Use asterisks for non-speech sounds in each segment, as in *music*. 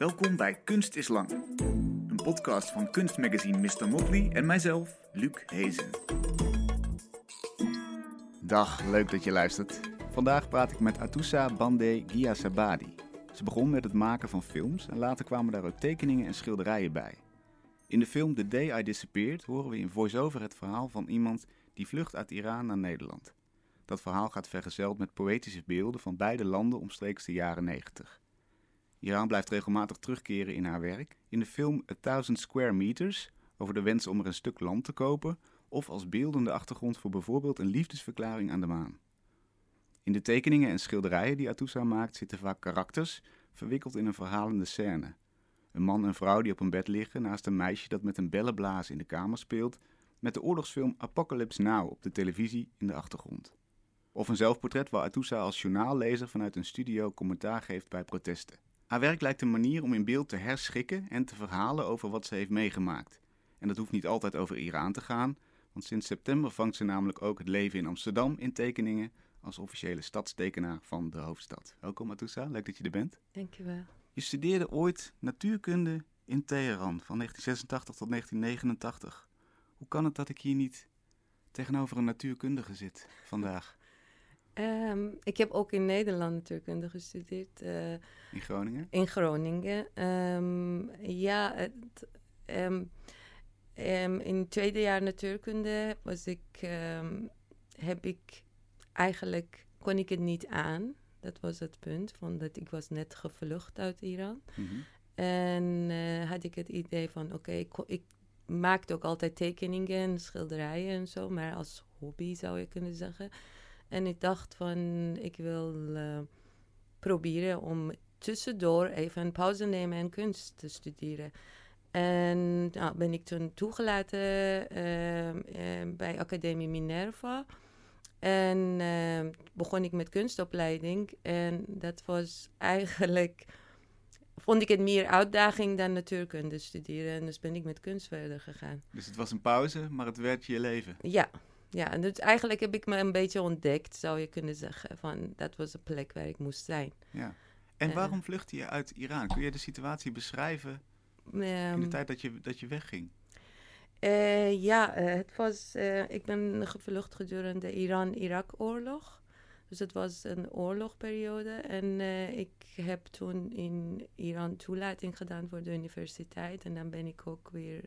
Welkom bij Kunst is Lang, een podcast van kunstmagazine Mr. Motley en mijzelf, Luc Hezen. Dag, leuk dat je luistert. Vandaag praat ik met Atoussa Bande Giasabadi. Ze begon met het maken van films en later kwamen daar ook tekeningen en schilderijen bij. In de film The Day I Disappeared horen we in voice-over het verhaal van iemand die vlucht uit Iran naar Nederland. Dat verhaal gaat vergezeld met poëtische beelden van beide landen omstreeks de jaren 90. Iran blijft regelmatig terugkeren in haar werk. In de film A Thousand Square Meters over de wens om er een stuk land te kopen, of als beeldende achtergrond voor bijvoorbeeld een liefdesverklaring aan de maan. In de tekeningen en schilderijen die Atoussa maakt zitten vaak karakters verwikkeld in een verhalende scène. Een man en vrouw die op een bed liggen naast een meisje dat met een bellenblaas in de kamer speelt, met de oorlogsfilm Apocalypse Now op de televisie in de achtergrond. Of een zelfportret waar Atoussa als journaallezer vanuit een studio commentaar geeft bij protesten. Haar werk lijkt een manier om in beeld te herschikken en te verhalen over wat ze heeft meegemaakt. En dat hoeft niet altijd over Iran te gaan, want sinds september vangt ze namelijk ook het leven in Amsterdam in tekeningen als officiële stadstekenaar van de hoofdstad. Welkom Atoussa, leuk dat je er bent. Dankjewel. Je studeerde ooit natuurkunde in Teheran van 1986 tot 1989. Hoe kan het dat ik hier niet tegenover een natuurkundige zit vandaag? Um, ik heb ook in Nederland natuurkunde gestudeerd. Uh, in Groningen? In Groningen. Um, ja, het, um, in het tweede jaar natuurkunde was ik, heb ik eigenlijk, kon ik het niet aan. Dat was het punt, van dat ik was net gevlucht uit Iran. Mm -hmm. En uh, had ik het idee van, oké, okay, ik, ik maakte ook altijd tekeningen, schilderijen en zo, maar als hobby zou je kunnen zeggen. En ik dacht van, ik wil uh, proberen om tussendoor even een pauze nemen en kunst te studeren. En nou, ben ik toen toegelaten uh, bij Academie Minerva. En begon ik met kunstopleiding. En dat was eigenlijk, vond ik het meer uitdaging dan natuurkunde studeren. En dus ben ik met kunst verder gegaan. Dus het was een pauze, maar het werd je leven? Ja, ja, en dus eigenlijk heb ik me een beetje ontdekt, zou je kunnen zeggen. Van, dat was de plek waar ik moest zijn. Ja. En waarom uh, vluchtte je uit Iran? Kun je de situatie beschrijven in de tijd dat je, dat je wegging? Uh, ja, uh, het was, ik ben gevlucht gedurende de Iran-Irak-oorlog. Dus het was een oorlogperiode. En ik heb toen in Iran toelating gedaan voor de universiteit. En dan ben ik ook weer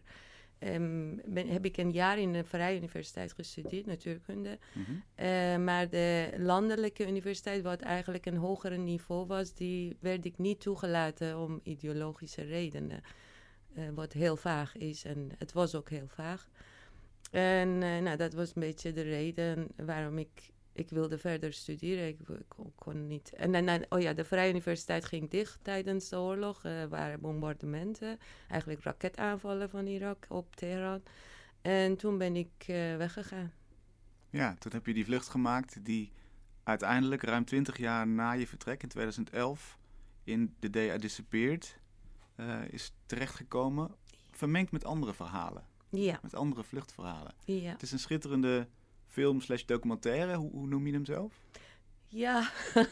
Um, ben, heb ik een jaar in de Vrije Universiteit gestudeerd, natuurkunde. Mm -hmm. uh, maar de landelijke universiteit, wat eigenlijk een hoger niveau was, die werd ik niet toegelaten om ideologische redenen. Uh, wat heel vaag is en het was ook heel vaag. En uh, nou, dat was een beetje de reden waarom ik ik wilde verder studeren. Ik, kon niet. En dan, oh ja, de Vrije Universiteit ging dicht tijdens de oorlog. Er waren bombardementen, eigenlijk raketaanvallen van Irak op Teheran. En toen ben ik uh, weggegaan. Ja, toen heb je die vlucht gemaakt die uiteindelijk ruim 20 jaar na je vertrek in 2011 in Day I Disappeared uh, is terechtgekomen. Vermengd met andere verhalen. Ja. Met andere vluchtverhalen. Ja. Het is een schitterende film slash documentaire. Hoe, hoe, noem je hem zelf? Ja,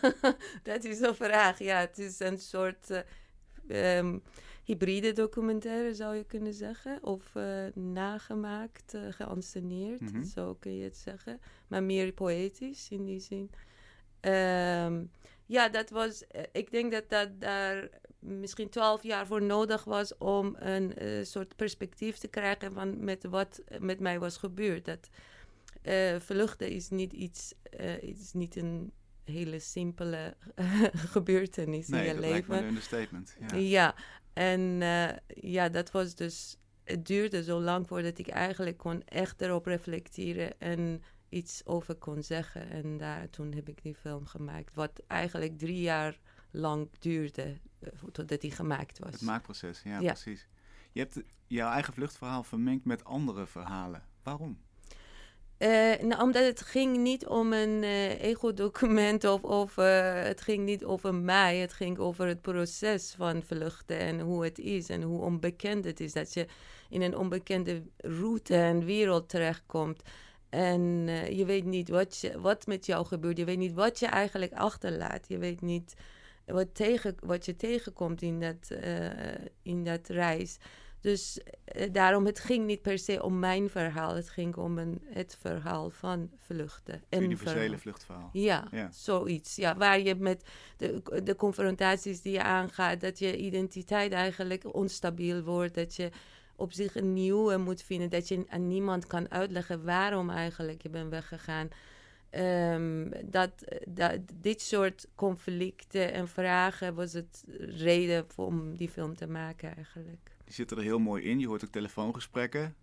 *laughs* dat is een vraag. Ja, het is een soort uh, um, hybride documentaire, zou je kunnen zeggen. Of uh, nagemaakt, uh, geanceneerd, mm -hmm. zo kun je het zeggen. Maar meer poëtisch in die zin. Um, ja, dat was. Ik denk dat dat daar misschien twaalf jaar voor nodig was om een soort perspectief te krijgen van met wat met mij was gebeurd. Dat, uh, vluchten is niet iets, uh, is niet een hele simpele *laughs* gebeurtenis nee, in je dat leven. Nee, een understatement. Ja, ja. en uh, ja, dat was dus, het duurde zo lang voordat ik eigenlijk kon echt erop reflecteren en iets over kon zeggen. En daar, toen heb ik die film gemaakt, wat eigenlijk drie jaar lang duurde totdat die gemaakt was. Het maakproces, ja, ja. precies. Je hebt jouw eigen vluchtverhaal vermengd met andere verhalen. Waarom? Uh, nou, omdat het ging niet om een uh, ego-document of, of uh, het ging niet over mij. Het ging over het proces van vluchten en hoe het is en hoe onbekend het is. Dat je in een onbekende route en wereld terechtkomt. En je weet niet wat, je, wat met jou gebeurt. Je weet niet wat je eigenlijk achterlaat. Je weet niet wat, tegen, wat je tegenkomt in dat, eh, in dat reis. Dus eh, daarom, het ging niet per se om mijn verhaal. Het ging om een, het verhaal van vluchten. Een universele vluchtverhaal. Ja, ja, zoiets. Ja, waar je met de, de confrontaties die je aangaat, dat je identiteit eigenlijk onstabiel wordt. Dat je op zich een nieuwe moet vinden. Dat je aan niemand kan uitleggen waarom eigenlijk je bent weggegaan. Um, dat, dat, dit soort conflicten en vragen was het reden om die film te maken eigenlijk. Die zitten er heel mooi in. Je hoort ook telefoongesprekken.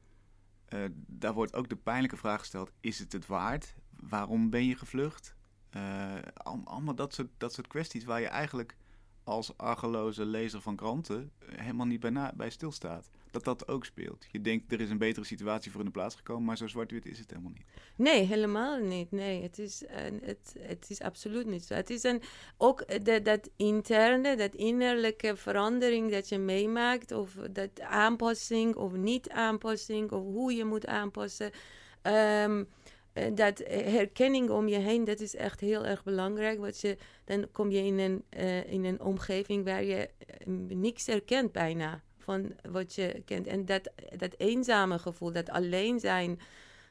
Uh, daar wordt ook de pijnlijke vraag gesteld: is het het waard? Waarom ben je gevlucht? Uh, allemaal dat soort, dat soort kwesties waar je eigenlijk als argeloze lezer van kranten helemaal niet bij, bij stilstaat dat dat ook speelt. Je denkt, er is een betere situatie voor in de plaats gekomen, maar zo zwart-wit is het helemaal niet. Nee, helemaal niet. Nee, het is, het, het is absoluut niet zo. Het is een, ook de, dat interne, dat innerlijke verandering dat je meemaakt, of dat aanpassing of niet aanpassing, of hoe je moet aanpassen. Um, dat herkenning om je heen, dat is echt heel erg belangrijk. Want je, dan kom je in een, in een omgeving waar je niks herkent bijna van wat je kent. En dat, dat eenzame gevoel, dat alleen zijn,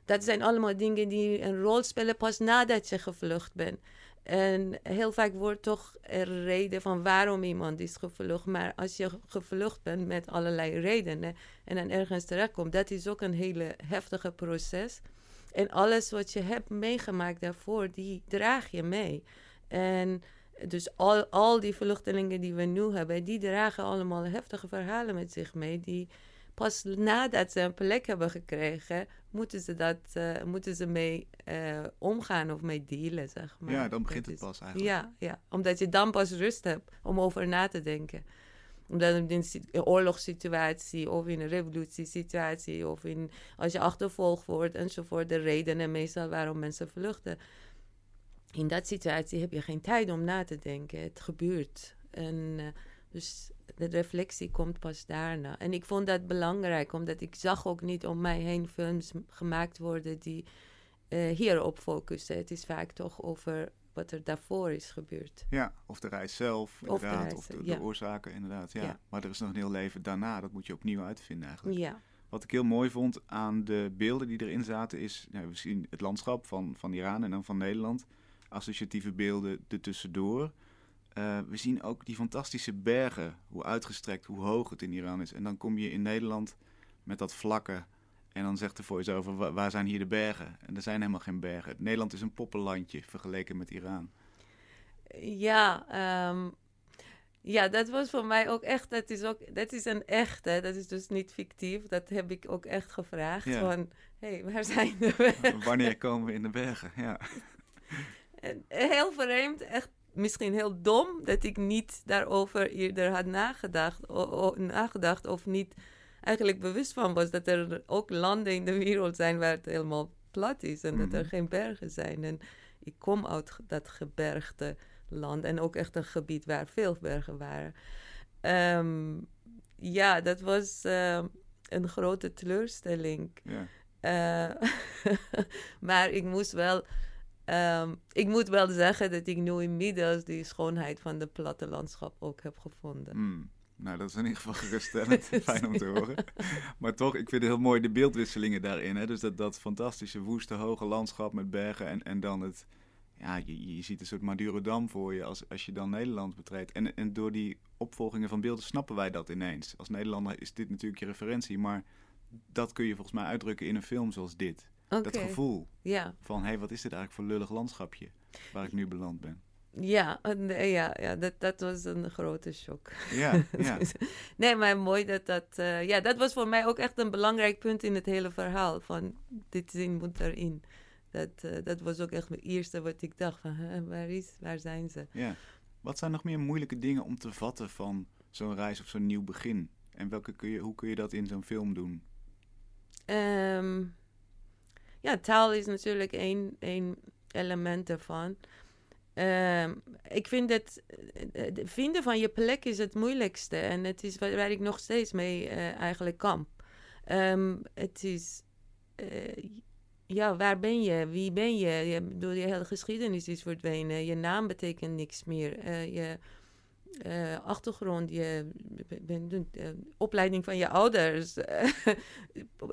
dat zijn allemaal dingen die een rol spelen pas nadat je gevlucht bent. En heel vaak wordt toch er reden van waarom iemand is gevlucht. Maar als je gevlucht bent met allerlei redenen en dan ergens terechtkomt, dat is ook een hele heftige proces. En alles wat je hebt meegemaakt daarvoor, die draag je mee. En dus al, al die vluchtelingen die we nu hebben, die dragen allemaal heftige verhalen met zich mee. Die pas nadat ze een plek hebben gekregen, moeten ze, dat, uh, moeten ze mee uh, omgaan of mee dealen, zeg maar. Ja, dan begint het pas eigenlijk. Ja, ja, omdat je dan pas rust hebt om over na te denken. Omdat in een oorlogssituatie of in een revolutiesituatie of in, als je achtervolgd wordt enzovoort, de redenen meestal waarom mensen vluchten in dat situatie heb je geen tijd om na te denken. Het gebeurt. En uh, dus de reflectie komt pas daarna. En ik vond dat belangrijk, omdat ik zag ook niet om mij heen films gemaakt worden die uh, hierop focussen. Het is vaak toch over wat er daarvoor is gebeurd. Ja, of de reis zelf, inderdaad, of de, reis, of de, ja. de, oorzaken, inderdaad. Ja. ja. Maar er is nog een heel leven daarna, dat moet je opnieuw uitvinden eigenlijk. Ja. Wat ik heel mooi vond aan de beelden die erin zaten, is, nou, we zien het landschap van, van Iran en dan van Nederland associatieve beelden ertussendoor. Uh, we zien ook die fantastische bergen, hoe uitgestrekt, hoe hoog het in Iran is. En dan kom je in Nederland met dat vlakke. En dan zegt de voice-over, waar zijn hier de bergen? En er zijn helemaal geen bergen. Nederland is een poppenlandje vergeleken met Iran. Ja, um, ja, dat was voor mij ook echt, dat is, ook, dat is een echte, dat is dus niet fictief. Dat heb ik ook echt gevraagd ja. van, hé, hey, waar zijn de bergen? Wanneer komen we in de bergen, ja. *laughs* heel vreemd, echt misschien heel dom dat ik niet daarover eerder had nagedacht, o, nagedacht of niet eigenlijk bewust van was dat er ook landen in de wereld zijn waar het helemaal plat is en dat er mhm. geen bergen zijn. En ik kom uit dat gebergte land en ook echt een gebied waar veel bergen waren. Um, ja, dat was uh, een grote teleurstelling. Ja. Uh, *laughs* maar ik moest wel Um, ik moet wel zeggen dat ik nu inmiddels die schoonheid van de plattelandschap ook heb gevonden. Mm. Nou, dat is in ieder geval geruststellend. *laughs* *laughs* Fijn om te horen. Maar toch, ik vind het heel mooi de beeldwisselingen daarin. Hè? Dus dat, dat fantastische woeste hoge landschap met bergen en, en dan het... Ja, je, je ziet een soort Madurodam voor je als, als je dan Nederland betreedt. En, en door die opvolgingen van beelden snappen wij dat ineens. Als Nederlander is dit natuurlijk je referentie, maar dat kun je volgens mij uitdrukken in een film zoals dit. Dat gevoel ja. van, hé, hey, wat is dit eigenlijk voor lullig landschapje waar ik nu beland ben. Ja, ja, ja dat, dat was een grote shock. Ja, *laughs* ja. nee, maar mooi dat dat... Uh, ja, dat was voor mij ook echt een belangrijk punt in het hele verhaal. Van, dit zin moet erin. Dat, uh, dat was ook echt het eerste wat ik dacht. Van, waar, is, waar zijn ze? Ja. Wat zijn nog meer moeilijke dingen om te vatten van zo'n reis of zo'n nieuw begin? En welke kun je, hoe kun je dat in zo'n film doen? Um, ja, taal is natuurlijk één, één element ervan. Uh, ik vind het uh, vinden van je plek is het moeilijkste. En het is waar, ik nog steeds mee uh, eigenlijk kamp. Um, het is, ja, waar ben je? Wie ben je? je bedoel, je hele geschiedenis is verdwenen. Je naam betekent niks meer. je, eh, achtergrond, je uh, opleiding van je ouders,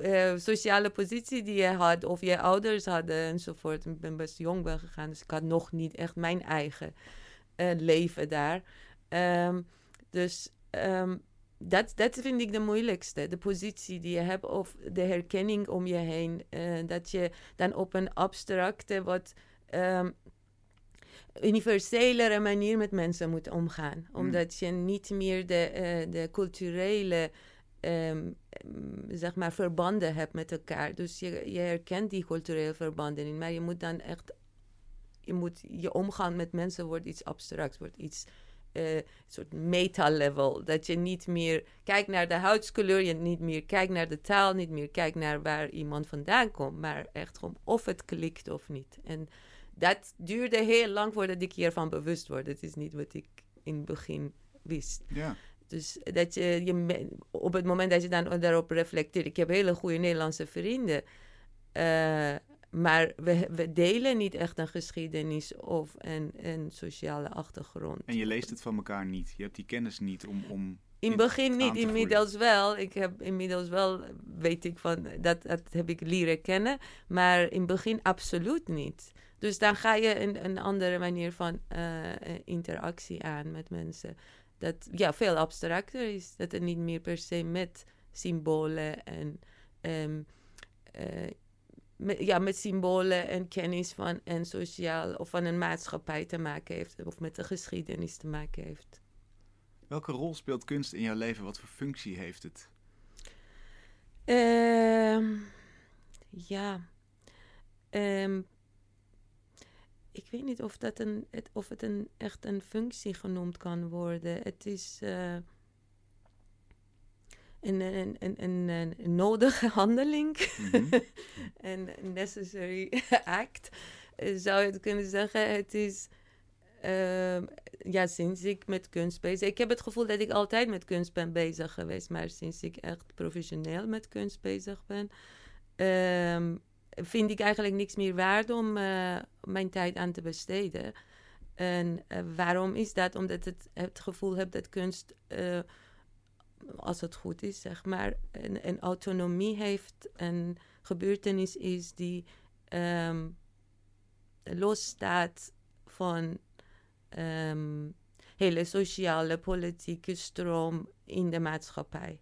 uh, *laughs* sociale positie die je had of je ouders hadden enzovoort. Ik ben best jong ben gegaan, dus ik had nog niet echt mijn eigen leven daar. Um, dus um, dat, dat vind ik de moeilijkste. De positie die je hebt of de herkenning om je heen. dat je dan op een abstracte, wat um, universelere manier met mensen moet omgaan. Hmm. Omdat je niet meer de, uh, de culturele um, zeg maar verbanden hebt met elkaar. Dus je, je herkent die culturele verbanden niet. Maar je moet dan echt... Je, moet, je omgaan met mensen wordt iets abstracts, wordt iets... Uh, soort meta-level. Dat je niet meer kijkt naar de huidskleur, je niet meer kijkt naar de taal, niet meer kijkt naar waar iemand vandaan komt, maar echt gewoon of het klikt of niet. En dat duurde heel lang voordat ik hiervan bewust word. Het is niet wat ik in het begin wist. Ja. Dus dat je, je, op het moment dat je dan daarop reflecteert, ik heb hele goede Nederlandse vrienden. Uh, maar we, we, delen niet echt een geschiedenis of een, een sociale achtergrond. En je leest het van elkaar niet. Je hebt die kennis niet om. om in het begin niet, inmiddels wel. Ik heb inmiddels wel, weet ik van, dat, dat heb ik leren kennen. Maar in het begin absoluut niet. Dus dan ga je een, een andere manier van uh, interactie aan met mensen. Dat ja, veel abstracter is. Dat het niet meer per se met symbolen en um, uh, met, ja, met symbolen en kennis van en sociaal of van een maatschappij te maken heeft. Of met de geschiedenis te maken heeft. Welke rol speelt kunst in jouw leven? Wat voor functie heeft het? Um, ja. Um, ik weet niet of, dat een, het, of het een, echt een functie genoemd kan worden. Het is uh, een, een, een, een, een nodige *laughs* handeling. *laughs* Mm een necessary *laughs* act, uh, zou je het kunnen zeggen. Het is... Uh, ja, sinds ik met kunst bezig... Ik heb het gevoel dat ik altijd met kunst ben bezig geweest. Maar sinds ik echt professioneel met kunst bezig ben... Um, vind ik eigenlijk niks meer waard om uh, mijn tijd aan te besteden. En uh, waarom is dat? Omdat ik het gevoel heb dat kunst, uh, als het goed is, zeg maar, een, een autonomie heeft, een gebeurtenis is die um, losstaat van um, hele sociale, politieke stroom in de maatschappij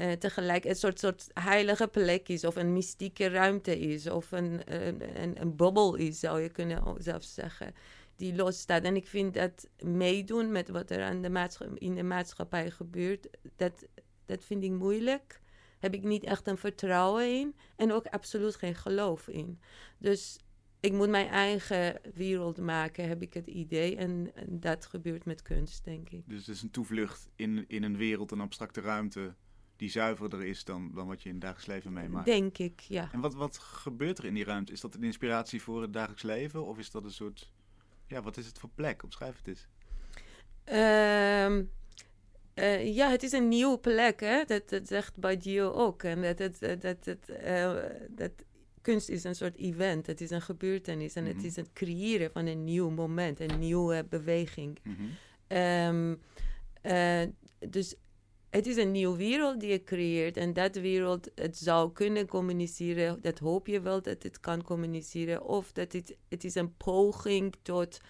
uh, tegelijk een soort, soort heilige plek is, of een mystieke ruimte is, of een, een, een, bubbel is, zou je kunnen zelfs zeggen, die losstaat. En ik vind dat meedoen met wat er aan de in de maatschappij gebeurt, dat, dat vind ik moeilijk. Heb ik niet echt een vertrouwen in en ook absoluut geen geloof in. Dus ik moet mijn eigen wereld maken, heb ik het idee. En, en dat gebeurt met kunst, denk ik. Dus het is een toevlucht in, in een wereld, een abstracte ruimte die zuiverder is dan, dan wat je in het dagelijks leven meemaakt. Denk ik, ja. En wat, wat gebeurt er in die ruimte? Is dat een inspiratie voor het dagelijks leven? Of is dat een soort... Ja, wat is het voor plek? Omschrijf het eens. Um, uh, ja, het is een nieuwe plek, hè? Dat, dat zegt Badiou ook. En dat, dat, dat, dat, uh, dat kunst is een soort event. Het is een gebeurtenis. En mm -hmm. het mhm. is het creëren van een nieuw moment, een nieuwe beweging. Mm -hmm. um, uh, dus het is een nieuwe wereld die je creëert. En dat wereld, het zou kunnen communiceren. Dat hoop je wel dat het kan communiceren. Of dat het, het is een poging tot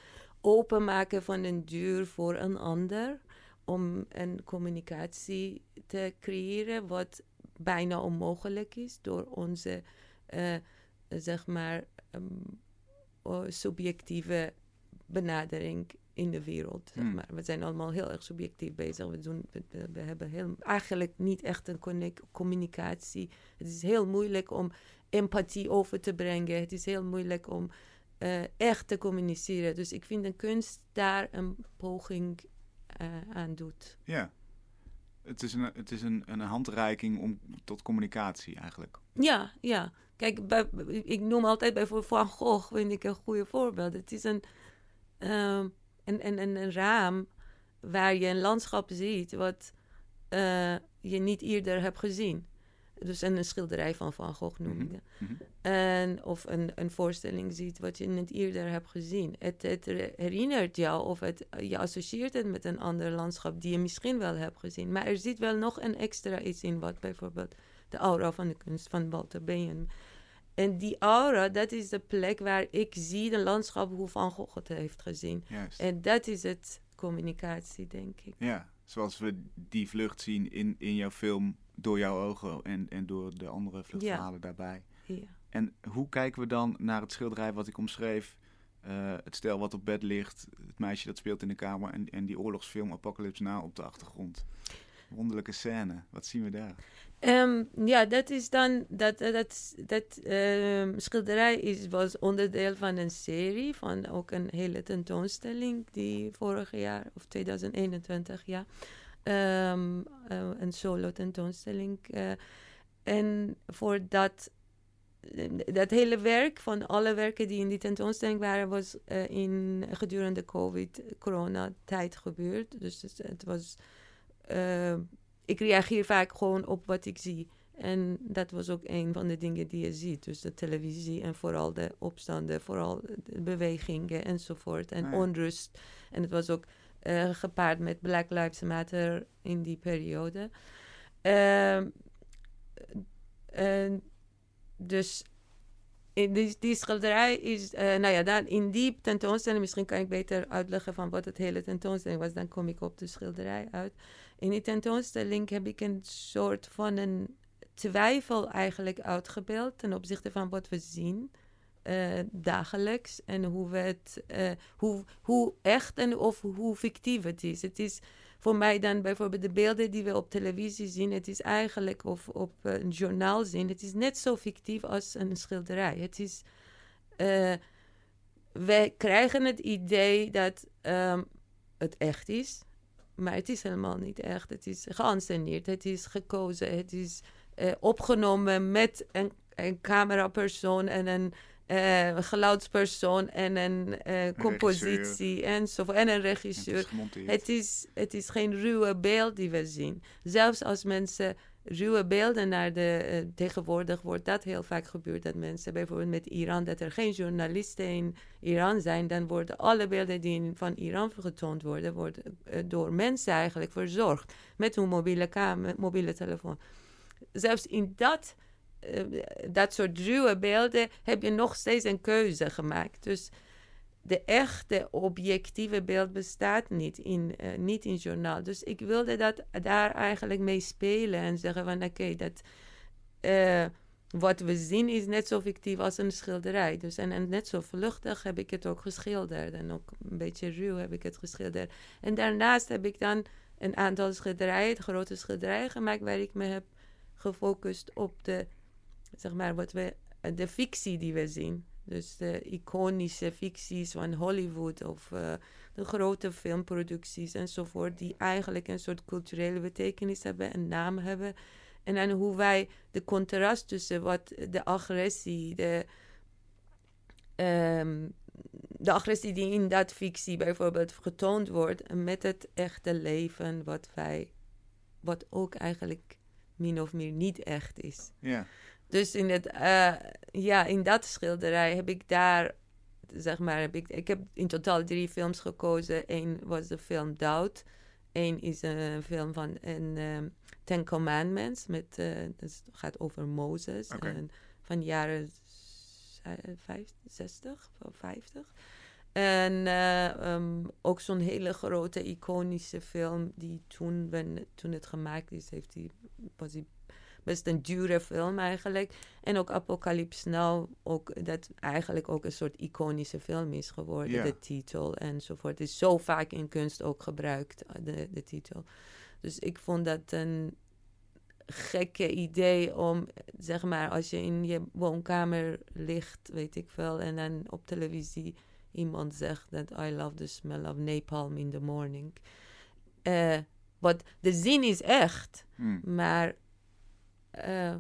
openmaken van een deur voor een ander. Om een communicatie te creëren wat bijna onmogelijk is door onze, uh, zeg maar, um, subjectieve benadering in de wereld. Zeg hmm. maar. We zijn allemaal heel erg subjectief bezig. We, doen, we, hebben heel, eigenlijk niet echt een communicatie. Het is heel moeilijk om empathie over te brengen. Het is heel moeilijk om uh, echt te communiceren. Dus ik vind dat kunst daar een poging uh, aan doet. Ja. Het is, een, het is een, een handreiking om, tot communicatie eigenlijk. Ja, ja. Kijk, bij, ik noem altijd bijvoorbeeld Van Gogh, vind ik een goede voorbeeld. Het is een... Uh, en, en, en een raam waar je een landschap ziet wat uh, je niet eerder hebt gezien. Dus een schilderij van Van Gogh noem Mhm. ik dat. Mhm. En, of een, een voorstelling ziet wat je net eerder hebt gezien. Het, het herinnert jou of het, je associeert het met een ander landschap die je misschien wel hebt gezien. Maar er zit wel nog een extra iets in, wat bijvoorbeeld de aura van de kunst van Walter Benjamin. En die aura, dat is de plek waar ik zie de landschap hoe Van Gogh het heeft gezien. Juist. En dat is het communicatie, denk ik. Ja, zoals we die vlucht zien in, in jouw film door jouw ogen en, en door de andere vluchtverhalen daarbij. Ja. En hoe kijken we dan naar het schilderij wat ik omschreef? Eh, het stel wat op bed ligt, het meisje dat speelt in de kamer en, en die oorlogsfilm Apocalypse Now op de achtergrond. Wonderlijke scène, wat zien we daar? Ehm, ja, dat is dan, dat, dat, dat ehm, schilderij is, was onderdeel van een serie, van ook een hele tentoonstelling die vorig jaar, of 2021, ja, ehm, eh, een solo tentoonstelling. eh, en voor dat, dat hele werk, van alle werken die in die tentoonstelling waren, was eh, in gedurende COVID-corona-tijd gebeurd. Dus het was... eh, ik reageer vaak gewoon op wat ik zie. En dat was ook een van de dingen die je ziet. Dus de televisie en vooral de opstanden, vooral de bewegingen enzovoort. En ja. onrust. En het was ook eh, gepaard met Black Lives Matter in die periode. Ehm, en dus in die, die schilderij is, eh, nou ja, dan in die tentoonstelling, misschien kan ik beter uitleggen van wat het hele tentoonstelling was, dan kom ik op de schilderij uit. In die tentoonstelling heb ik een soort van een twijfel eigenlijk uitgebeeld ten opzichte van wat we zien eh, dagelijks en hoe, we het, eh, hoe, hoe echt en of hoe fictief het is. Het is voor mij dan bijvoorbeeld de beelden die we op televisie zien, het is eigenlijk of op een journaal zien, het is net zo fictief als een schilderij. Het is, wij krijgen het idee dat ehm, het echt is, maar het is helemaal niet echt. Het is geanceneerd, het is gekozen, het is eh, opgenomen met een, een camerapersoon en een eh, geluidspersoon en een eh, compositie enzovoort. En een Het regisseur. is. Het is, het is geen ruwe beeld die we zien. Zelfs als mensen ruwe beelden naar de... eh, tegenwoordig wordt dat heel vaak gebeurd. Dat mensen bijvoorbeeld met Iran... dat er geen journalisten in Iran zijn... dan worden alle beelden die van Iran getoond worden... worden eh, door mensen eigenlijk verzorgd. Met hun mobiele, mobiele telefoon. Zelfs in dat, eh, dat soort ruwe beelden... heb je nog steeds een keuze gemaakt. Dus de echte objectieve beeld bestaat niet in, eh, niet in journaal. Dus ik wilde dat daar eigenlijk mee spelen en zeggen van oké, dat eh, wat we zien is net zo fictief als een schilderij. Dus en, en net zo vluchtig heb ik het ook geschilderd en ook een beetje ruw heb ik het geschilderd. En daarnaast heb ik dan een aantal schilderijen, grote schilderijen gemaakt waar ik me heb gefocust op de, zeg maar, wat we, de fictie die we zien. Dus de iconische ficties van Hollywood of eh, de grote filmproducties enzovoort, die eigenlijk een soort culturele betekenis hebben, een naam hebben. En dan hoe wij de contrast tussen wat de agressie, de, ehm, de agressie die in dat fictie bijvoorbeeld getoond wordt, met het echte leven, wat wij, wat ook eigenlijk min of meer niet echt is. Ja, Dus in, het, eh, ja, in dat schilderij heb ik daar, zeg maar, heb ik, ik heb in totaal drie films gekozen. Eén was de film Doubt. Eén is een film van een, ehm, Ten Commandments. Met, eh, dat gaat over Mozes. En van jaren z- eh, vijf- 60 of 50. En eh, ehm, ook zo'n hele grote iconische film die toen, ben, toen het gemaakt is, heeft die, was die best een dure film eigenlijk. En ook Apocalypse Now, ook, dat eigenlijk ook een soort iconische film is geworden. Ja. De titel enzovoort. is zo vaak in kunst ook gebruikt, eh, de, de titel. Dus ik vond dat een gekke idee om, zeg maar, als je in je woonkamer ligt, weet ik veel, en dan op televisie iemand zegt dat I love the smell of napalm in the morning. Eh, wat de zin is echt, Hm. maar eh,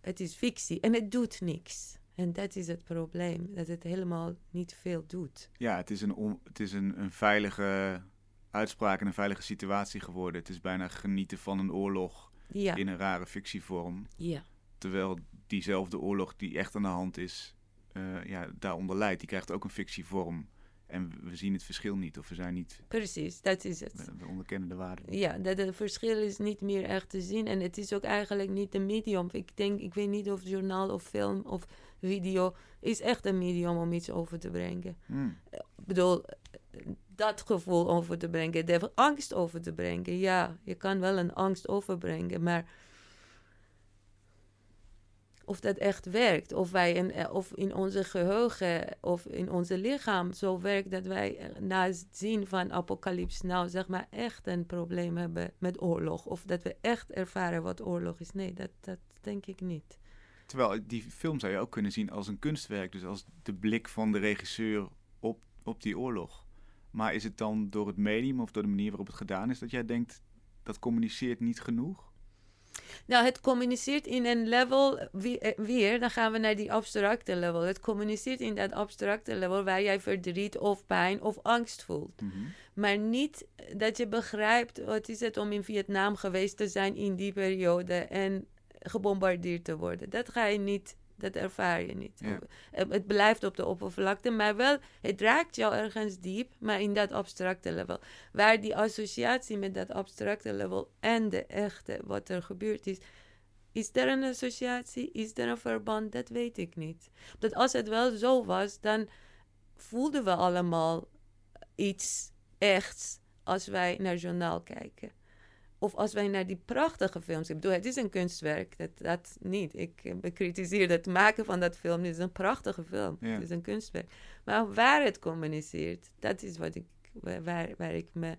het is fictie en het doet niks. En dat is het probleem, dat het helemaal niet veel doet. ja het is, een, on- het is een, een veilige uitspraak en een veilige situatie geworden. Het is bijna genieten van een oorlog Ja, in een rare fictievorm. ja, Terwijl diezelfde oorlog die echt aan de hand is, uh, ja, daaronder leidt. Die krijgt ook een fictievorm. En we zien het verschil niet, of we zijn niet... Precies, dat is het. We, onderkennen de waarde. Ja, dat het verschil is niet meer echt te zien. En het is ook eigenlijk niet een medium. Ik denk, ik weet niet of journaal of film of video... is echt een medium om iets over te brengen. Hmm. Ik bedoel, dat gevoel over te brengen. De angst over te brengen. Ja, je kan wel een angst overbrengen, maar of dat echt werkt. Of, wij in, eh, of in onze geheugen of in onze lichaam zo werkt dat wij eh, na het zien van apocalyps nou zeg maar echt een probleem hebben met oorlog. Of dat we echt ervaren wat oorlog is. Nee, dat, dat denk ik niet. Terwijl die film zou je ook kunnen zien als een kunstwerk. Dus als de blik van de regisseur op, op die oorlog. Maar is het dan door het medium of door de manier waarop het gedaan is dat jij denkt dat communiceert niet genoeg? Nou, het communiceert in een level, eh, weer, dan gaan we naar die abstracte level. Het communiceert in dat abstracte level waar jij verdriet of pijn of angst voelt. Mhm. Maar niet dat je begrijpt wat is het om in Vietnam geweest te zijn in die periode en gebombardeerd te worden. Dat ga je niet dat ervaar je niet. Het blijft op de oppervlakte, maar wel, het raakt jou ergens diep, maar in dat abstracte level. Waar die associatie met dat abstracte level en de echte, wat er gebeurd is, is er een associatie? Is er een verband? Dat weet ik niet. Dat als het wel zo was, dan voelden we allemaal iets echts als wij naar journaal kijken. Of als wij naar die prachtige films... Ik bedoel, het is een kunstwerk. Dat, dat niet. Ik bekritiseer het maken van dat film. Het is een prachtige film. Het is een kunstwerk. Maar waar het communiceert, dat is wat ik, waar, waar ik me...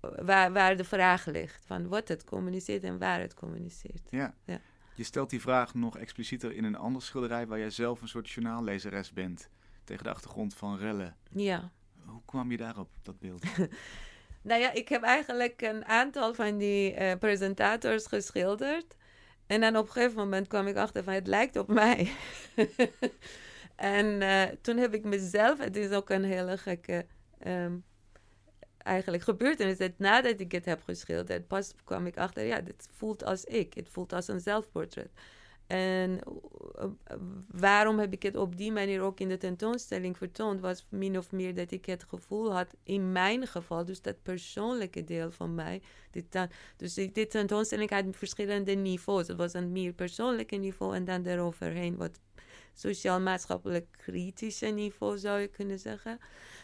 Waar, waar de vraag ligt. Van wat het communiceert en waar het communiceert. Ja. ja. Je stelt die vraag nog explicieter in een andere schilderij... waar jij zelf een soort journaallezeres bent. Tegen de achtergrond van rellen. Ja. Hoe kwam je daarop, dat beeld? *laughs* Nou ja, ik heb eigenlijk een aantal van die uh, presentators geschilderd. En dan op een gegeven moment kwam ik achter van het lijkt op mij. *laughs* en uh, toen heb ik mezelf, het is ook een hele gekke um, eigenlijk gebeurtenis. Dat nadat ik het heb geschilderd, pas kwam ik achter, ja, dit voelt als ik. Het voelt als een zelfportret. En eh, waarom heb ik het op die manier ook in de tentoonstelling vertoond, was min of meer dat ik het gevoel had, in mijn geval, dus dat persoonlijke deel van mij. Dit dus dit tentoonstelling had verschillende niveaus. Het was een meer persoonlijke niveau en dan daaroverheen wat sociaal-maatschappelijk kritische niveau, zou je kunnen zeggen.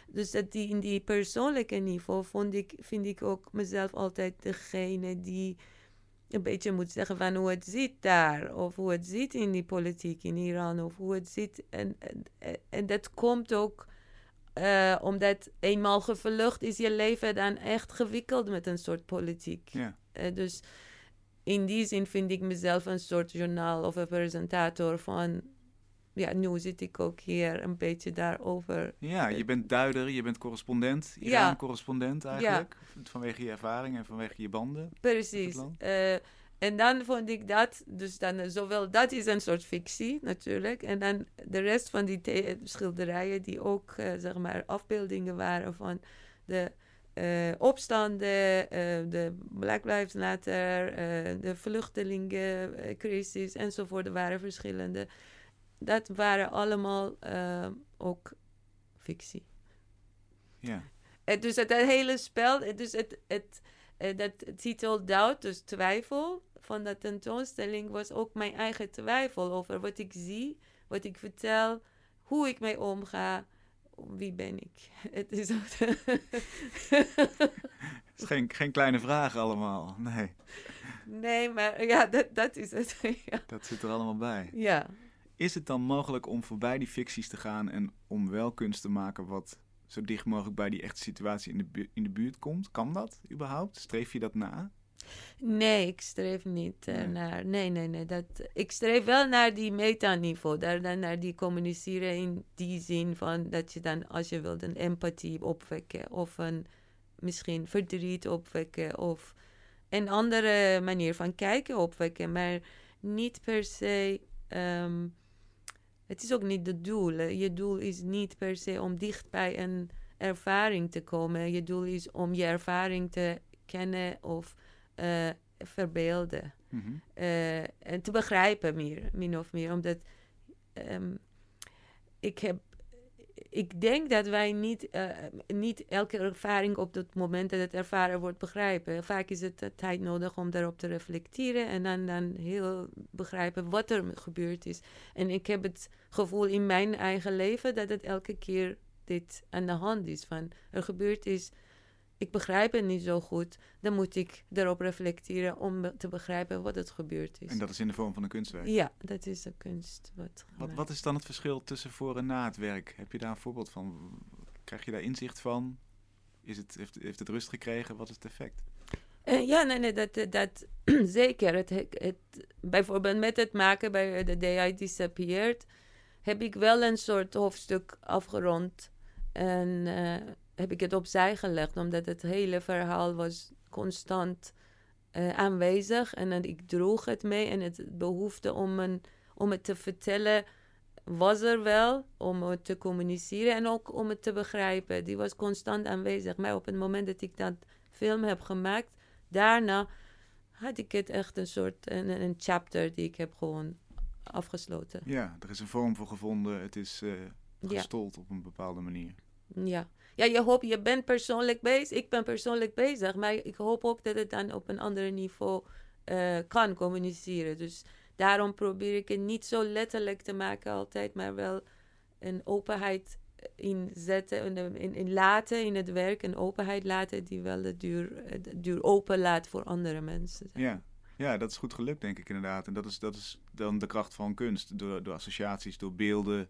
Dus dat die, in die persoonlijke niveau vond ik, vind ik ook mezelf altijd degene die een beetje moet zeggen van hoe het zit daar. Of hoe het zit in die politiek in Iran. Of hoe het zit. En, en, en dat komt ook uh, omdat eenmaal gevlucht is je leven dan echt gewikkeld met een soort politiek. Ja. Uh, dus in die zin vind ik mezelf een soort journaal of een presentator van ja, nu zit ik ook hier een beetje daarover. Ja, je bent duider, je bent correspondent, Iran-correspondent eigenlijk. Vanwege je ervaring en vanwege je banden. Precies. Uh, en dan vond ik dat, dus dan zowel dat is een soort fictie natuurlijk. En dan de rest van die schilderijen die ook uh, zeg maar afbeeldingen waren van de uh, opstanden, de Black Lives Matter, de vluchtelingencrisis enzovoort. Er waren verschillende dat waren allemaal uh, ook fictie. Ja. Uh, dus het, het, hele spel, dus het, het, uh, dat titel Doubt, dus twijfel van de tentoonstelling, was ook mijn eigen twijfel over wat ik zie, wat ik vertel, hoe ik mee omga. Wie ben ik? *laughs* Het is, *laughs* is geen, geen kleine vraag allemaal, nee. Nee, maar ja, dat, dat is het. *laughs* ja. Dat zit er allemaal bij. Ja. Is het dan mogelijk om voorbij die ficties te gaan en om wel kunst te maken wat zo dicht mogelijk bij die echte situatie in de, bu in de buurt komt? Kan dat überhaupt? Streef je dat na? Nee, ik streef niet uh, nee. naar. Nee, nee, nee. Dat, ik streef wel naar die metaniveau. Daar dan naar die communiceren in die zin van dat je dan, als je wilt, een empathie opwekken. Of een misschien verdriet opwekken. Of een andere manier van kijken opwekken. Maar niet per se. Um, het is ook niet het doel. Je doel is niet per se om dicht bij een ervaring te komen. Je doel is om je ervaring te kennen of uh, verbeelden. Mhm. Eh, en te begrijpen meer, min of meer. Omdat ehm, ik heb... Ik denk dat wij niet, eh, niet elke ervaring op het moment dat het ervaren wordt begrijpen. Vaak is het eh, tijd nodig om daarop te reflecteren en dan, dan heel begrijpen wat er gebeurd is. En ik heb het gevoel in mijn eigen leven dat het elke keer dit aan de hand is. Van er gebeurd is, ik begrijp het niet zo goed. Dan moet ik erop reflecteren om te begrijpen wat het gebeurd is. En dat is in de vorm van een kunstwerk. Ja, dat is de kunst. Wat, Wat, wat is dan het verschil tussen voor en na het werk? Heb je daar een voorbeeld van? Krijg je daar inzicht van? Is het, heeft, heeft het rust gekregen? Wat is het effect? Eh, ja, nee, nee, dat, dat *clears throat* zeker. Het, het, bijvoorbeeld met het maken bij The Day I Disappeared heb ik wel een soort hoofdstuk afgerond. En eh, heb ik het opzij gelegd, omdat het hele verhaal was constant eh, aanwezig. En ik droeg het mee en het behoefte om, een, om het te vertellen was er wel, om het te communiceren en ook om het te begrijpen. Die was constant aanwezig. Maar op het moment dat ik dat film heb gemaakt, daarna had ik het echt een soort een, een chapter die ik heb gewoon afgesloten. Ja, er is een vorm voor gevonden. Het is eh Ja, gestold op een bepaalde manier. ja. Ja, je hoopt, je bent persoonlijk bezig, ik ben persoonlijk bezig, maar ik hoop ook dat het dan op een ander niveau eh, kan communiceren. Dus daarom probeer ik het niet zo letterlijk te maken altijd, maar wel een openheid in zetten, in, in, in laten in het werk, een openheid laten die wel de deur, eh, de deur open laat voor andere mensen. Ja. ja, dat is goed gelukt, denk ik inderdaad. En dat is, dat is dan de kracht van kunst. Door, door associaties, door beelden,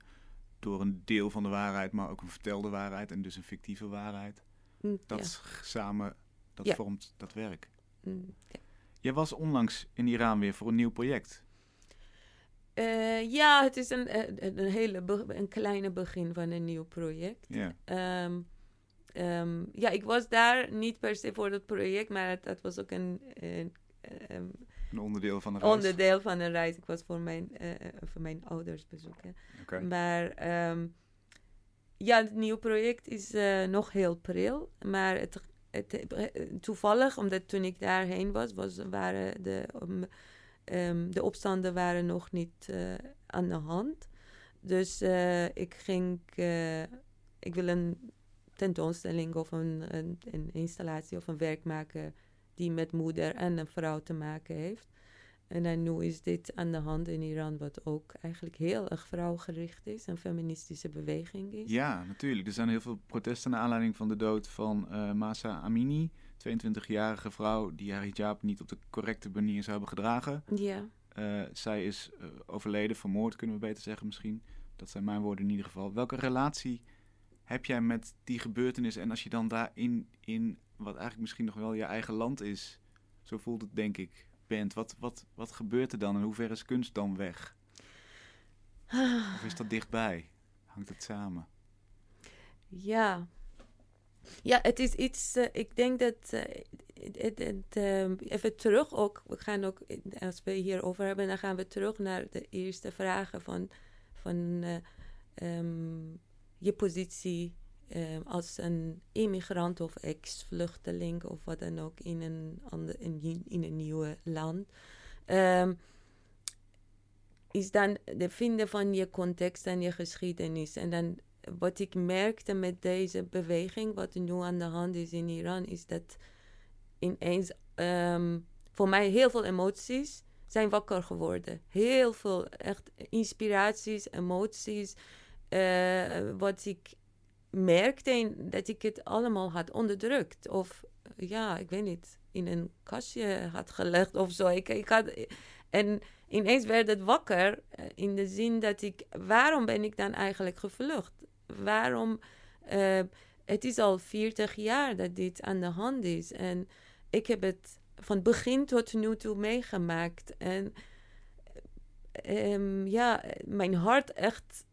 door een deel van de waarheid, maar ook een vertelde waarheid en dus een fictieve waarheid. Mm, Dat ja. samen, dat Ja. vormt dat werk. Mm, ja. Jij was onlangs in Iran weer voor een nieuw project. Eh, ja, het is een, eh, een, een hele een kleine begin van een nieuw project. Ja, Ehm, ehm, ja, ik was daar niet per se voor het project, maar het, het was ook een, een, ehm, een onderdeel van de reis. onderdeel van een reis. Ik was voor mijn, eh, eh, voor mijn ouders bezoeken. Maar ehm, ja, het nieuwe project is eh, nog heel pril. Maar het, het, toevallig, omdat toen ik daarheen was, was waren de, um, ehm, de opstanden waren nog niet aan de hand. Dus ik ging, ik wil een tentoonstelling of een, een, een installatie of een werk maken die met moeder en een vrouw te maken heeft. En nu is dit aan de hand in Iran, wat ook eigenlijk heel erg vrouwgericht is, een feministische beweging is. Ja, natuurlijk. Er zijn heel veel protesten naar aanleiding van de dood van eh Masa Amini. 22-jarige vrouw die haar hijab niet op de correcte manier zou hebben gedragen. Ja. Eh, zij is eh, overleden, vermoord kunnen we beter zeggen misschien. Dat zijn mijn woorden in ieder geval. Welke relatie heb jij met die gebeurtenis? En als je dan daarin, in wat eigenlijk misschien nog wel je eigen land is, zo voelt het denk ik, bent. Wat, wat, wat gebeurt er dan en hoe ver is kunst dan weg? Of is dat dichtbij? Hangt het samen? Ja. Ja, het is iets, eh, ik denk dat, eh, ehm, even terug ook, we gaan ook, eh, als we hierover hebben, dan gaan we terug naar de eerste vragen van, van eh, ehm, je positie ehm, als een immigrant of ex-vluchteling of wat dan ook in een, ander, in, in een nieuwe land. Ehm, is dan de vinden van je context en je geschiedenis. En dan wat ik merkte met deze beweging, wat nu aan de hand is in Iran, is dat ineens ehm, voor mij heel veel emoties zijn wakker geworden. Heel veel echt inspiraties, emoties. Eh, wat ik merkte dat ik het allemaal had onderdrukt. Of ja, ik weet niet, in een kastje had gelegd of zo. Ik, ik had, en ineens werd het wakker eh, in de zin dat ik, waarom ben ik dan eigenlijk gevlucht? Waarom, eh, het is al 40 jaar dat dit aan de hand is en ik heb het van begin tot nu toe meegemaakt. En ehm, ja, mijn hart echt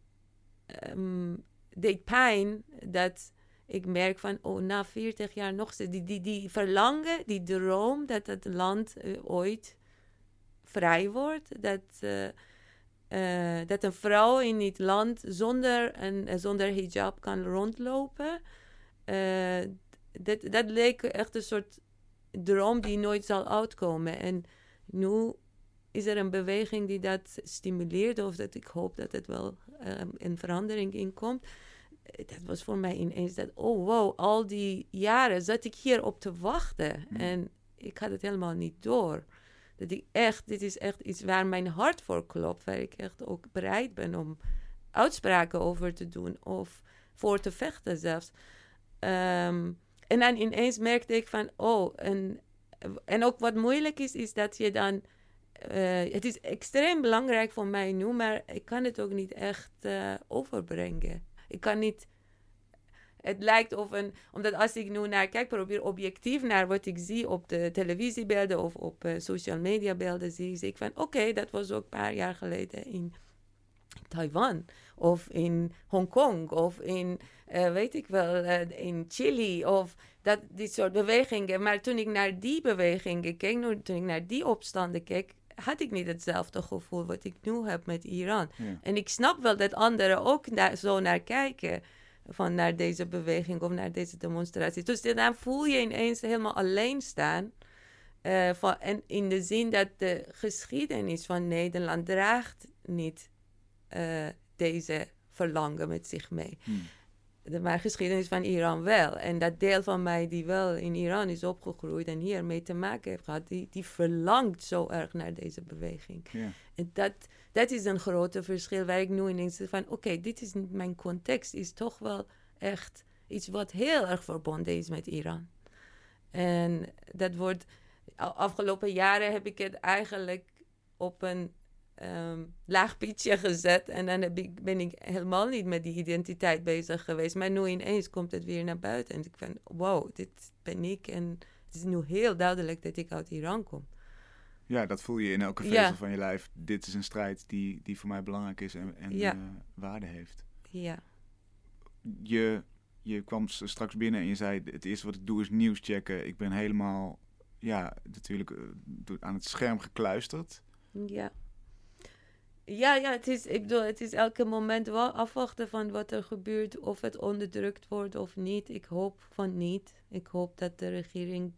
ehm, deed pijn dat ik merk van, oh, na 40 jaar nog steeds, die, die, die verlangen, die droom dat het land eh, ooit vrij wordt. Dat, eh, eh, dat een vrouw in dit land zonder, een, zonder hijab kan rondlopen. Dat, dat leek echt een soort droom die nooit zal uitkomen. En nu is er een beweging die dat stimuleert, of dat ik hoop dat het wel um, een verandering in komt. Dat was voor mij ineens dat, oh wow, al die jaren zat ik hier op te wachten. Mm. En ik had het helemaal niet door. Dat ik echt, dit is echt iets waar mijn hart voor klopt, waar ik echt ook bereid ben om uitspraken over te doen of voor te vechten zelfs. Ehm, en dan ineens merkte ik van, oh, en, en ook wat moeilijk is, is dat je dan, eh, het is extreem belangrijk voor mij nu, maar ik kan het ook niet echt eh, overbrengen. Ik kan niet, het lijkt of een, omdat als ik nu naar kijk, probeer objectief naar wat ik zie op de televisiebeelden of op uh, social media beelden, zie, ik van, oké, dat was ook een paar jaar geleden in Taiwan of in Hongkong of in, weet ik wel, in Chili of dat, die soort bewegingen. Maar toen ik naar die bewegingen keek, toen ik naar die opstanden keek, had ik niet hetzelfde gevoel wat ik nu heb met Iran. Ja. En ik snap wel dat anderen ook naar, zo naar kijken. Van naar deze beweging of naar deze demonstratie. Dus dan voel je ineens helemaal alleen staan. Uh, van, en in de zin dat de geschiedenis van Nederland draagt niet uh, deze verlangen met zich mee. Hmm. De maar geschiedenis van Iran wel. En dat deel van mij die wel in Iran is opgegroeid en hiermee te maken heeft gehad, die, die verlangt zo erg naar deze beweging. En dat, dat is een grote verschil waar ik nu ineens van, oké, okay, dit is niet mijn context, is toch wel echt iets wat heel erg verbonden is met Iran. En dat wordt, afgelopen jaren heb ik het eigenlijk op een um, laag pitje gezet. En dan heb ik, ben ik helemaal niet met die identiteit bezig geweest. Maar nu ineens komt het weer naar buiten. En ik van, wow, dit ben ik. En het is nu heel duidelijk dat ik uit Iran kom. Ja, dat voel je in elke vezel Ja. van je lijf. Dit is een strijd die, die voor mij belangrijk is en, en Ja. eh, waarde heeft. Ja, Je, je kwam straks binnen en je zei: Het eerste wat ik doe is nieuws checken. Ik ben helemaal, ja, natuurlijk eh, aan het scherm gekluisterd. ja. Ja, ja, het is, ik bedoel, het is elke moment wel afwachten van wat er gebeurt, of het onderdrukt wordt of niet. Ik hoop van niet. Ik hoop dat de regering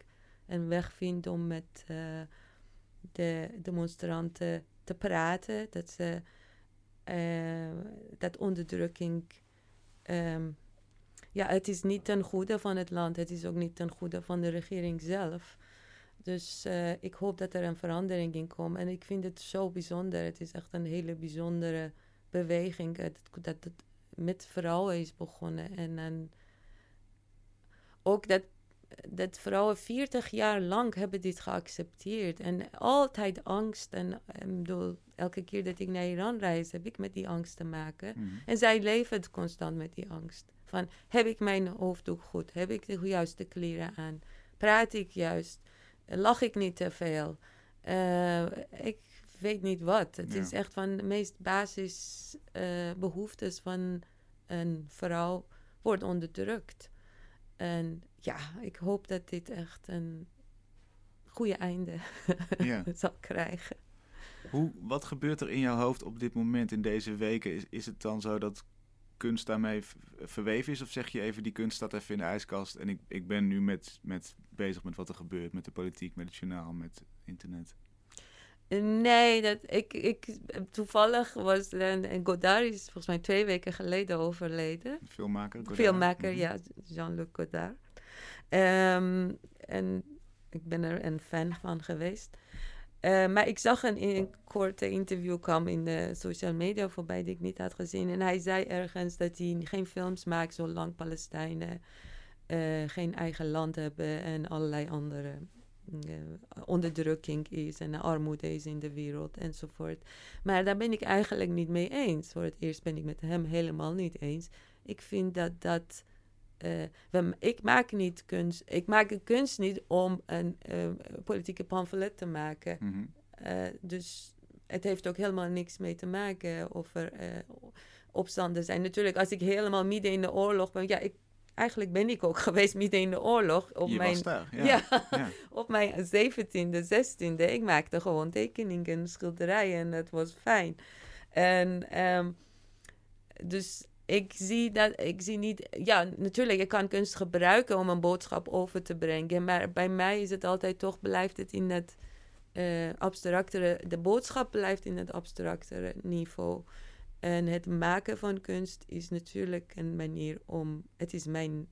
een weg vindt om met eh, de demonstranten te praten. Dat ze eh, dat onderdrukking. ehm, ja, het is niet ten goede van het land. Het is ook niet ten goede van de regering zelf. Dus eh, ik hoop dat er een verandering in komt. En ik vind het zo bijzonder. Het is echt een hele bijzondere beweging. Dat, dat het met vrouwen is begonnen. En dan ook dat, dat vrouwen 40 jaar lang hebben dit geaccepteerd. En altijd angst. En ik bedoel, elke keer dat ik naar Iran reis, heb ik met die angst te maken. Mhm. En zij leven constant met die angst. Van, heb ik mijn hoofddoek goed? Heb ik de juiste kleren aan? Praat ik juist? Lach ik niet te veel? Eh, ik weet niet wat. Het Ja. is echt van de meest basis eh, behoeftes van een vrouw wordt onderdrukt. En ja, ik hoop dat dit echt een goede einde *laughs* Ja. zal krijgen. Hoe, wat gebeurt er in jouw hoofd op dit moment in deze weken? Is, is het dan zo dat kunst daarmee verweven is? Of zeg je even, die kunst staat even in de ijskast en ik, ik ben nu met, met bezig met wat er gebeurt, met de politiek, met het journaal, met internet? Nee, dat, ik, ik, toevallig was en, Godard is volgens mij twee weken geleden overleden. Filmmaker? Godard? Filmmaker, Mhm. ja, Jean-Luc Godard. Ehm, en ik ben er een fan van geweest. Eh, maar ik zag een, een korte interview kwam in de social media voorbij die ik niet had gezien. En hij zei ergens dat hij geen films maakt zolang Palestijnen eh, geen eigen land hebben en allerlei andere eh, onderdrukking is en armoede is in de wereld enzovoort. Maar daar ben ik eigenlijk niet mee eens. Voor het eerst ben ik met hem helemaal niet eens. Ik vind dat dat. Eh, we, ik maak niet kunst. Ik maak een kunst niet om een eh, politieke pamflet te maken. Mhm. Eh, dus het heeft ook helemaal niks mee te maken of er opstanden zijn. Natuurlijk, als ik helemaal midden in de oorlog ben. Ja, ik, eigenlijk ben ik ook *laughs* geweest midden in de oorlog. Op je mijn, daar, ja. *laughs* ja. ja. op mijn 17e, 16e. Ik maakte gewoon tekeningen, schilderijen en het was fijn. En ehm, dus ik zie dat, ik zie niet, ja, natuurlijk, je kan kunst gebruiken om een boodschap over te brengen, maar bij mij is het altijd toch, blijft het in het uh, abstractere, de boodschap blijft in het abstractere niveau. En het maken van kunst is natuurlijk een manier om, het is mijn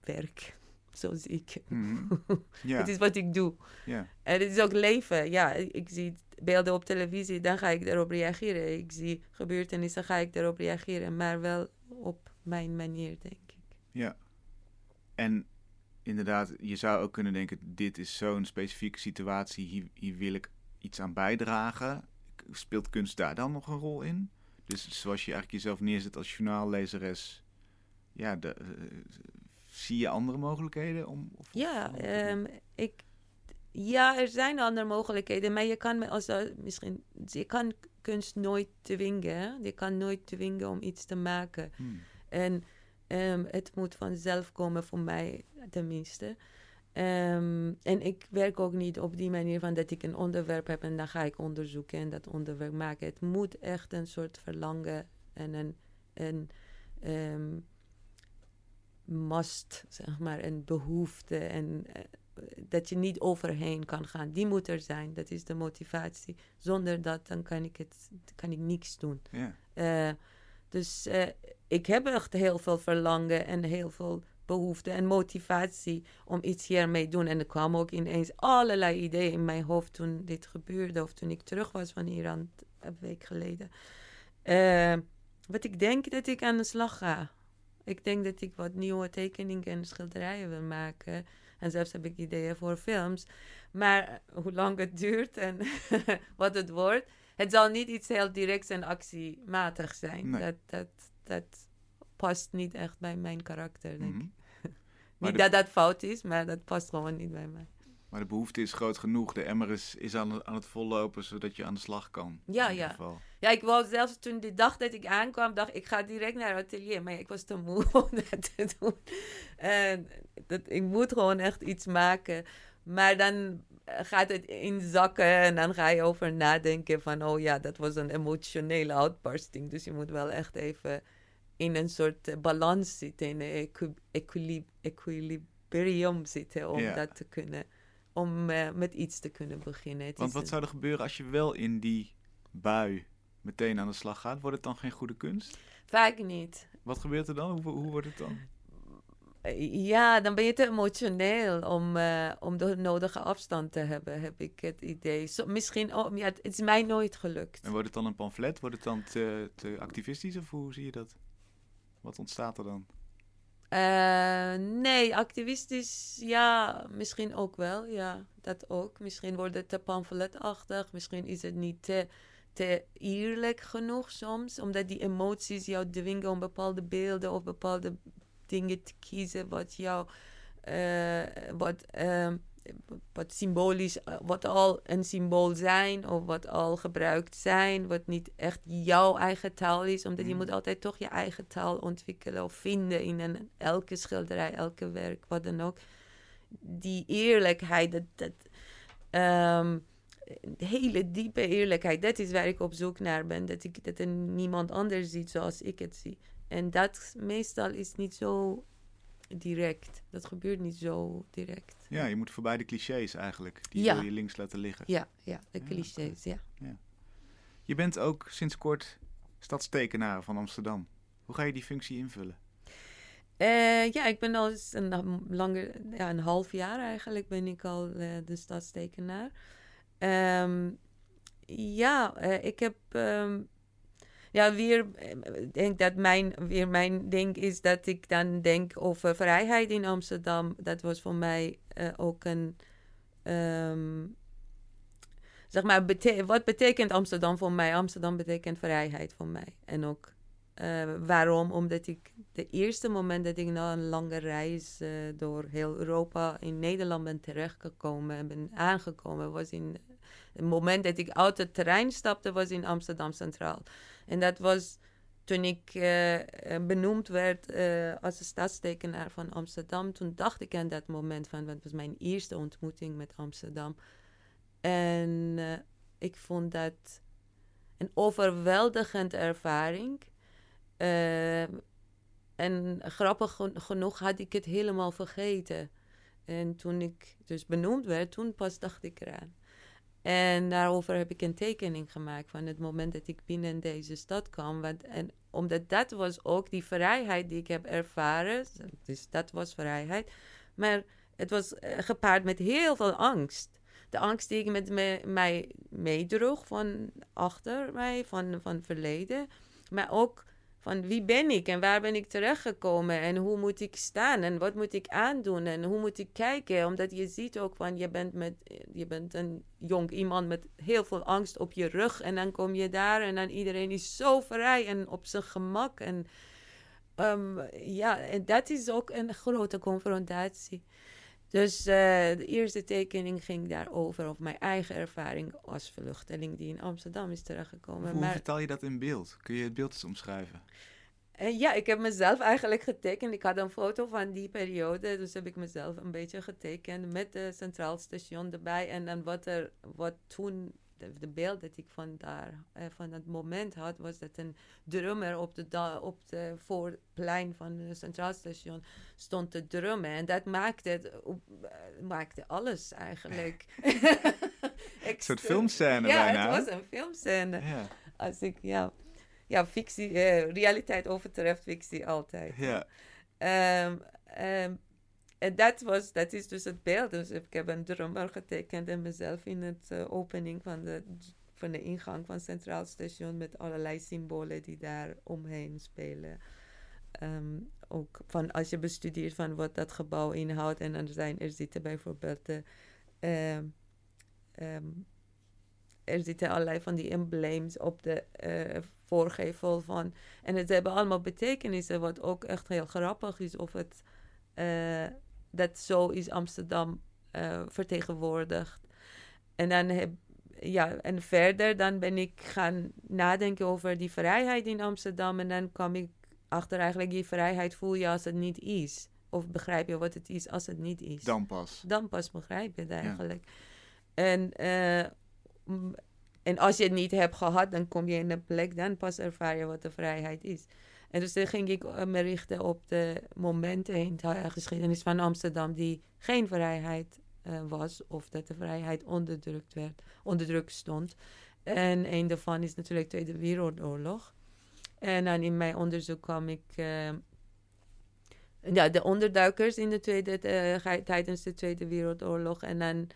werk, *laughs* zo zie ik. Mm *laughs* het is wat ik doe. Yeah. En het is ook leven. Ja, ik zie beelden op televisie, dan ga ik daarop reageren. Ik zie gebeurtenissen, ga ik daarop reageren. Maar wel op mijn manier, denk ik. Ja. En inderdaad, je zou ook kunnen denken: dit is zo'n specifieke situatie, hier, hier wil ik iets aan bijdragen. Speelt kunst daar dan nog een rol in? Dus zoals je eigenlijk jezelf neerzet als journaallezeres, ja, de, uh, zie je andere mogelijkheden om? Of, ja, um, ik, ja, er zijn andere mogelijkheden, maar je kan als misschien, je kan kunst nooit dwingen. Je kan nooit dwingen om iets te maken. Hmm. En um, het moet vanzelf komen voor mij, tenminste. Um, en ik werk ook niet op die manier van dat ik een onderwerp heb en dan ga ik onderzoeken en dat onderwerp maken. Het moet echt een soort verlangen en een, een um, must, zeg maar, een behoefte en uh, dat je niet overheen kan gaan. Die moet er zijn. Dat is de motivatie. Zonder dat dan kan ik het, kan ik niks doen. Yeah. Uh, dus uh, ik heb echt heel veel verlangen en heel veel behoefte en motivatie om iets hiermee te doen. En er kwamen ook ineens allerlei ideeën in mijn hoofd toen dit gebeurde of toen ik terug was van Iran een week geleden. Uh, wat ik denk dat ik aan de slag ga. Ik denk dat ik wat nieuwe tekeningen en schilderijen wil maken. En zelfs heb ik ideeën voor films. Maar hoe lang het duurt en *laughs* wat het wordt, het zal niet iets heel directs en actiematig zijn. Dat, dat, dat past niet echt bij mijn karakter, denk mhm. ik. *laughs* niet dat dat fout is, maar dat past gewoon niet bij mij. Maar de behoefte is groot genoeg. De emmer is, is aan, aan het vollopen, zodat je aan de slag kan. Ja, ja. Ja, ik wou zelfs toen de dag dat ik aankwam, dacht ik ga direct naar het atelier. Maar ik was te moe *laughs* om dat te doen. En dat, ik moet gewoon echt iets maken. Maar dan gaat het inzakken en dan ga je over nadenken van... oh ja, dat was een emotionele uitbarsting. Dus je moet wel echt even in een soort balans zitten, in een equilibrium zitten om dat te kunnen om uh, met iets te kunnen beginnen. Want wat zou er gebeuren als je wel in die bui meteen aan de slag gaat? Wordt het dan geen goede kunst? Vaak niet. Wat gebeurt er dan? Hoe, hoe wordt het dan? Ja, dan ben je te emotioneel om, uh, om de nodige afstand te hebben, heb ik het idee. So, misschien, oh, ja, het is mij nooit gelukt. En wordt het dan een pamflet? Wordt het dan te, te activistisch of hoe zie je dat? Wat ontstaat er dan? Uh, nee, activistisch, ja, misschien ook wel. Ja, dat ook. Misschien wordt het te pamfletachtig. Misschien is het niet te, te eerlijk genoeg soms. Omdat die emoties jou dwingen om bepaalde beelden of bepaalde dingen te kiezen. Wat jou... Uh, wat, uh, wat symbolisch, eh, wat al een symbool zijn of wat al gebruikt zijn, wat niet echt jouw eigen taal is, omdat je mm. moet altijd toch je eigen taal ontwikkelen of vinden in een, elke schilderij, elke werk, wat dan ook. Die eerlijkheid, dat, dat um, hele diepe eerlijkheid, dat is waar ik op zoek naar ben, dat ik dat er niemand anders ziet zoals ik het zie. En dat meestal is niet zo direct. Dat gebeurt niet zo direct. Ja, je moet voorbij de clichés eigenlijk. Die wil je links laten liggen. Ja, ja de clichés, ja. ja. Je bent ook sinds kort stadstekenaar van Amsterdam. Hoe ga je die functie invullen? Uh, ja, ik ben al een, langer, ja, een half jaar eigenlijk ben ik al uh, de stadstekenaar. Um, ja, uh, ik heb um, ja, weer, ik denk dat mijn, weer mijn ding is dat ik dan denk over vrijheid in Amsterdam. Dat was voor mij uh, ook een. Um, zeg maar, wat betekent Amsterdam voor mij? Amsterdam betekent vrijheid voor mij. En ook uh, waarom? Omdat ik de eerste moment dat ik na een lange reis door heel Europa in Nederland ben terechtgekomen en ben aangekomen, was in het moment dat ik uit het terrein stapte, was in Amsterdam Centraal. En dat was toen ik uh, benoemd werd uh, als stadstekenaar van Amsterdam. Toen dacht ik aan dat moment van, wat was mijn eerste ontmoeting met Amsterdam. En ik vond dat een overweldigende ervaring. en grappig genoeg had ik het helemaal vergeten. En toen ik dus benoemd werd, toen pas dacht ik eraan. En daarover heb ik een tekening gemaakt van het moment dat ik binnen deze stad kwam. Want, en omdat dat was ook die vrijheid die ik heb ervaren. Dus dat was vrijheid. Maar het was eh, gepaard met heel veel angst. De angst die ik met me, mij meedroeg van achter mij, van, van verleden. Maar ook van wie ben ik en waar ben ik terechtgekomen en hoe moet ik staan en wat moet ik aandoen en hoe moet ik kijken. Omdat je ziet ook van je bent, met, je bent een jong iemand met heel veel angst op je rug en dan kom je daar en dan iedereen is zo vrij en op zijn gemak. En um, ja, en dat is ook een grote confrontatie. Dus uh, de eerste tekening ging daarover, over mijn eigen ervaring als vluchteling die in Amsterdam is terechtgekomen. Hoe vertel je dat in beeld? Kun je het beeld eens omschrijven? Uh, ja, ik heb mezelf eigenlijk getekend. Ik had een foto van die periode, dus heb ik mezelf een beetje getekend met de Centraal Station erbij. En dan wat, er, wat toen de, beeld dat ik van, daar, uh, van dat moment had, was dat een drummer op de, op de voorplein van het Centraal Station stond te drummen. En dat maakte, het, uh, maakte alles eigenlijk. *laughs* *laughs* een soort filmscène ja, bijna. Ja, het was een filmscène. Ja. Als ik, ja, ja fictie, uh, realiteit overtreft fictie altijd. Ja. Um, um, en dat, was, dat is dus het beeld. Dus ik heb een drummer getekend en mezelf in het uh, opening van de, van de ingang van Centraal Station met allerlei symbolen die daar omheen spelen. Um, ook van als je bestudeert van wat dat gebouw inhoudt en dan zijn er zitten bijvoorbeeld de, uh, um, er zitten allerlei van die embleems op de uh, voorgevel van en het hebben allemaal betekenissen wat ook echt heel grappig is of het dat zo is Amsterdam uh, vertegenwoordigd. En dan heb, ja, en verder dan ben ik gaan nadenken over die vrijheid in Amsterdam. En dan kwam ik achter eigenlijk die vrijheid voel je als het niet is. Of begrijp je wat het is als het niet is. Dan pas. Dan pas begrijp je het eigenlijk. En, uh, en als je het niet hebt gehad, dan kom je in een plek, dan pas ervaar je wat de vrijheid is. En dus dan ging ik me richten op de momenten in de geschiedenis van Amsterdam die geen vrijheid uh, was, of dat de vrijheid onderdrukt werd, onderdrukt stond. En een daarvan is natuurlijk de Tweede Wereldoorlog. En dan in mijn onderzoek kwam ik. Uh, ja, de onderduikers in de tweede, tijdens de Tweede Wereldoorlog. En dan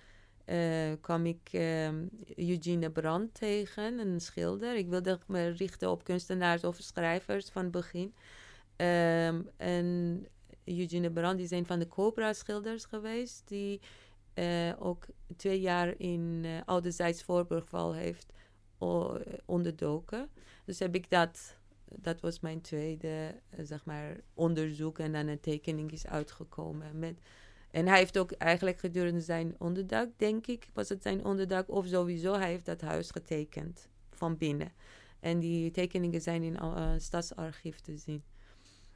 uh, kwam ik uh, Eugene Brand tegen, een schilder. Ik wilde me richten op kunstenaars of schrijvers van het begin. Um, en Eugene Brand is een van de Cobra-schilders geweest, die uh, ook twee jaar in uh, Oude Zijds heeft onderdoken. Dus heb ik dat, dat was mijn tweede, zeg maar, onderzoek en dan een tekening is uitgekomen met en hij heeft ook eigenlijk gedurende zijn onderdak, denk ik, was het zijn onderdak of sowieso, hij heeft dat huis getekend van binnen. En die tekeningen zijn in uh, stadsarchief te zien.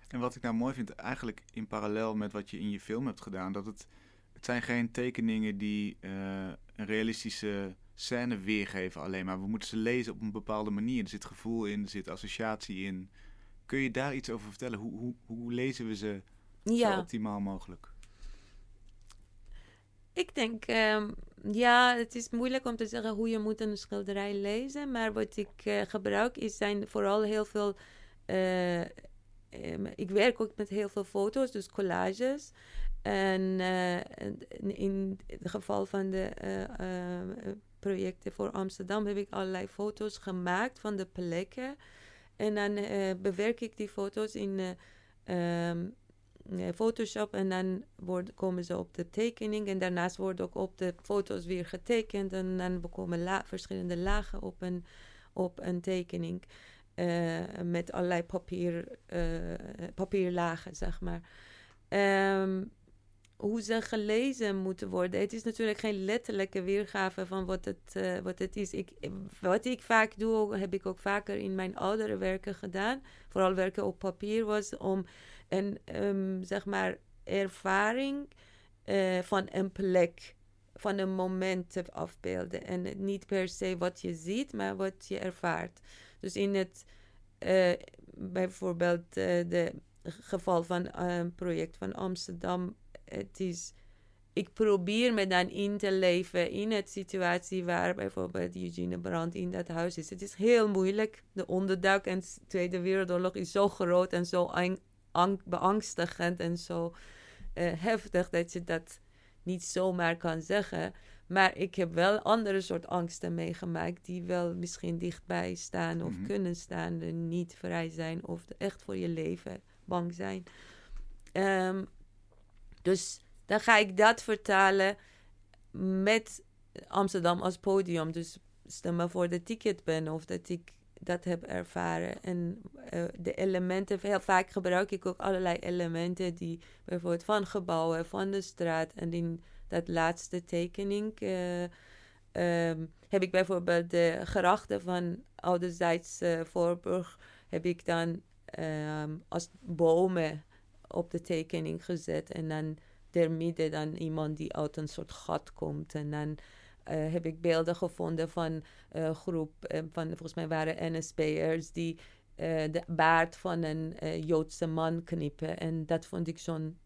En wat ik nou mooi vind, eigenlijk in parallel met wat je in je film hebt gedaan, dat het, het zijn geen tekeningen die uh, een realistische scène weergeven alleen maar. We moeten ze lezen op een bepaalde manier. Er zit gevoel in, er zit associatie in. Kun je daar iets over vertellen? Hoe, hoe, hoe lezen we ze ja. zo optimaal mogelijk? Ik denk, um, ja, het is moeilijk om te zeggen hoe je moet een schilderij lezen. Maar wat ik uh, gebruik is zijn vooral heel veel... Uh, um, ik werk ook met heel veel foto's, dus collages. En uh, in het geval van de projecten voor Amsterdam heb ik allerlei foto's gemaakt van de plekken. En dan bewerk ik die foto's in... Um, Photoshop en dan worden, komen ze op de tekening en daarnaast worden ook op de foto's weer getekend en dan komen la verschillende lagen op een, op een tekening uh, met allerlei papier, uh, papierlagen, zeg maar. Um, hoe ze gelezen moeten worden. Het is natuurlijk geen letterlijke weergave van wat het, uh, wat het is. Ik, wat ik vaak doe, heb ik ook vaker in mijn oudere werken gedaan. Vooral werken op papier was om een um, zeg maar ervaring uh, van een plek, van een moment te afbeelden. En niet per se wat je ziet, maar wat je ervaart. Dus in het eh, bijvoorbeeld de geval van een project van Amsterdam. Het is, ik probeer me dan in te leven in het situatie waar bijvoorbeeld Eugene Brand in dat huis is. Het is heel moeilijk. De onderdak en de Tweede Wereldoorlog is zo groot en zo beangstigend en zo uh, heftig dat je dat niet zomaar kan zeggen. Maar ik heb wel andere soort angsten meegemaakt die wel misschien dichtbij staan of mhm. kunnen staan niet vrij zijn of echt voor je leven bang zijn. Um, dus dan ga ik dat vertalen met Amsterdam als podium. Dus stel maar voor dat ik het ben of dat ik dat heb ervaren. En uh, de elementen, heel vaak gebruik ik ook allerlei elementen die bijvoorbeeld van gebouwen, van de straat. En in dat laatste tekening uh, um, heb ik bijvoorbeeld de grachten van Ouderzijds uh, Voorburg heb ik dan um, als bomen op de tekening gezet. En dan der midden dan iemand die uit een soort gat komt. En dan uh, heb ik beelden gevonden van een uh, groep, uh, van volgens mij waren NSB'ers, die de baard van een Joodse man knippen. En dat vond ik zo'n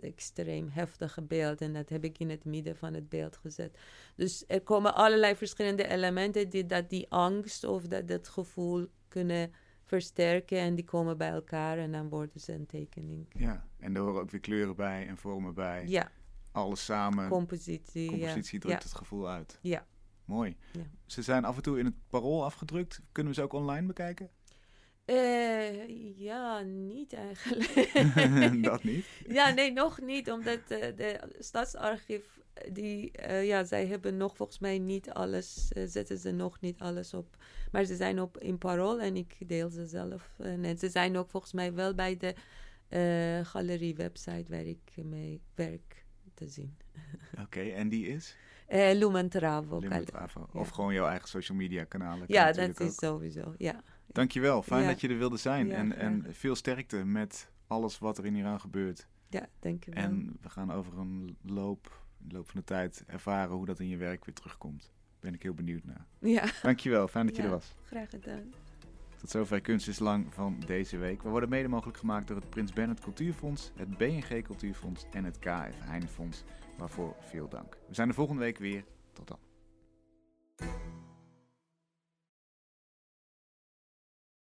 extreem heftige beeld. En dat heb ik in het midden van het beeld gezet. Dus er komen allerlei verschillende elementen die dat die angst of dat, dat gevoel kunnen versterken. En die komen bij elkaar en dan worden ze een tekening. Ja, en er horen ook weer kleuren bij en vormen bij. Ja. Alles samen. Compositie. Compositie drukt het gevoel uit. Ja. Mooi. Ja. Ze zijn af en toe in het parool afgedrukt. Kunnen we ze ook online bekijken? Uh, ja, niet eigenlijk. *laughs* dat niet? ja, nee, nog niet. Omdat uh, de stadsarchief, die, uh, ja, zij hebben nog volgens mij niet alles, zetten ze nog niet alles op. Maar ze zijn op in Parool en ik deel ze zelf. en ze zijn ook volgens mij wel bij de galerie-website waar ik mee werk te zien. *laughs* Oké, en die is? Uh, Lumentravo. Lumentravo. Of gewoon jouw eigen social media kanalen. Ja, dat is sowieso, ja. Dankjewel, fijn dat je er wilde zijn. en, en veel sterkte met alles wat er in Iran gebeurt. Ja, dankjewel. En we gaan over een loop, loop van de tijd ervaren hoe dat in je werk weer terugkomt. Ben ik heel benieuwd naar. Ja. Dankjewel, fijn dat je er was. Graag gedaan. Tot zover Kunst is Lang van deze week. We worden mede mogelijk gemaakt door het Prins Bernhard Cultuurfonds, het BNG Cultuurfonds en het KF Heinefonds. Waarvoor veel dank. We zijn de volgende week weer. Tot dan.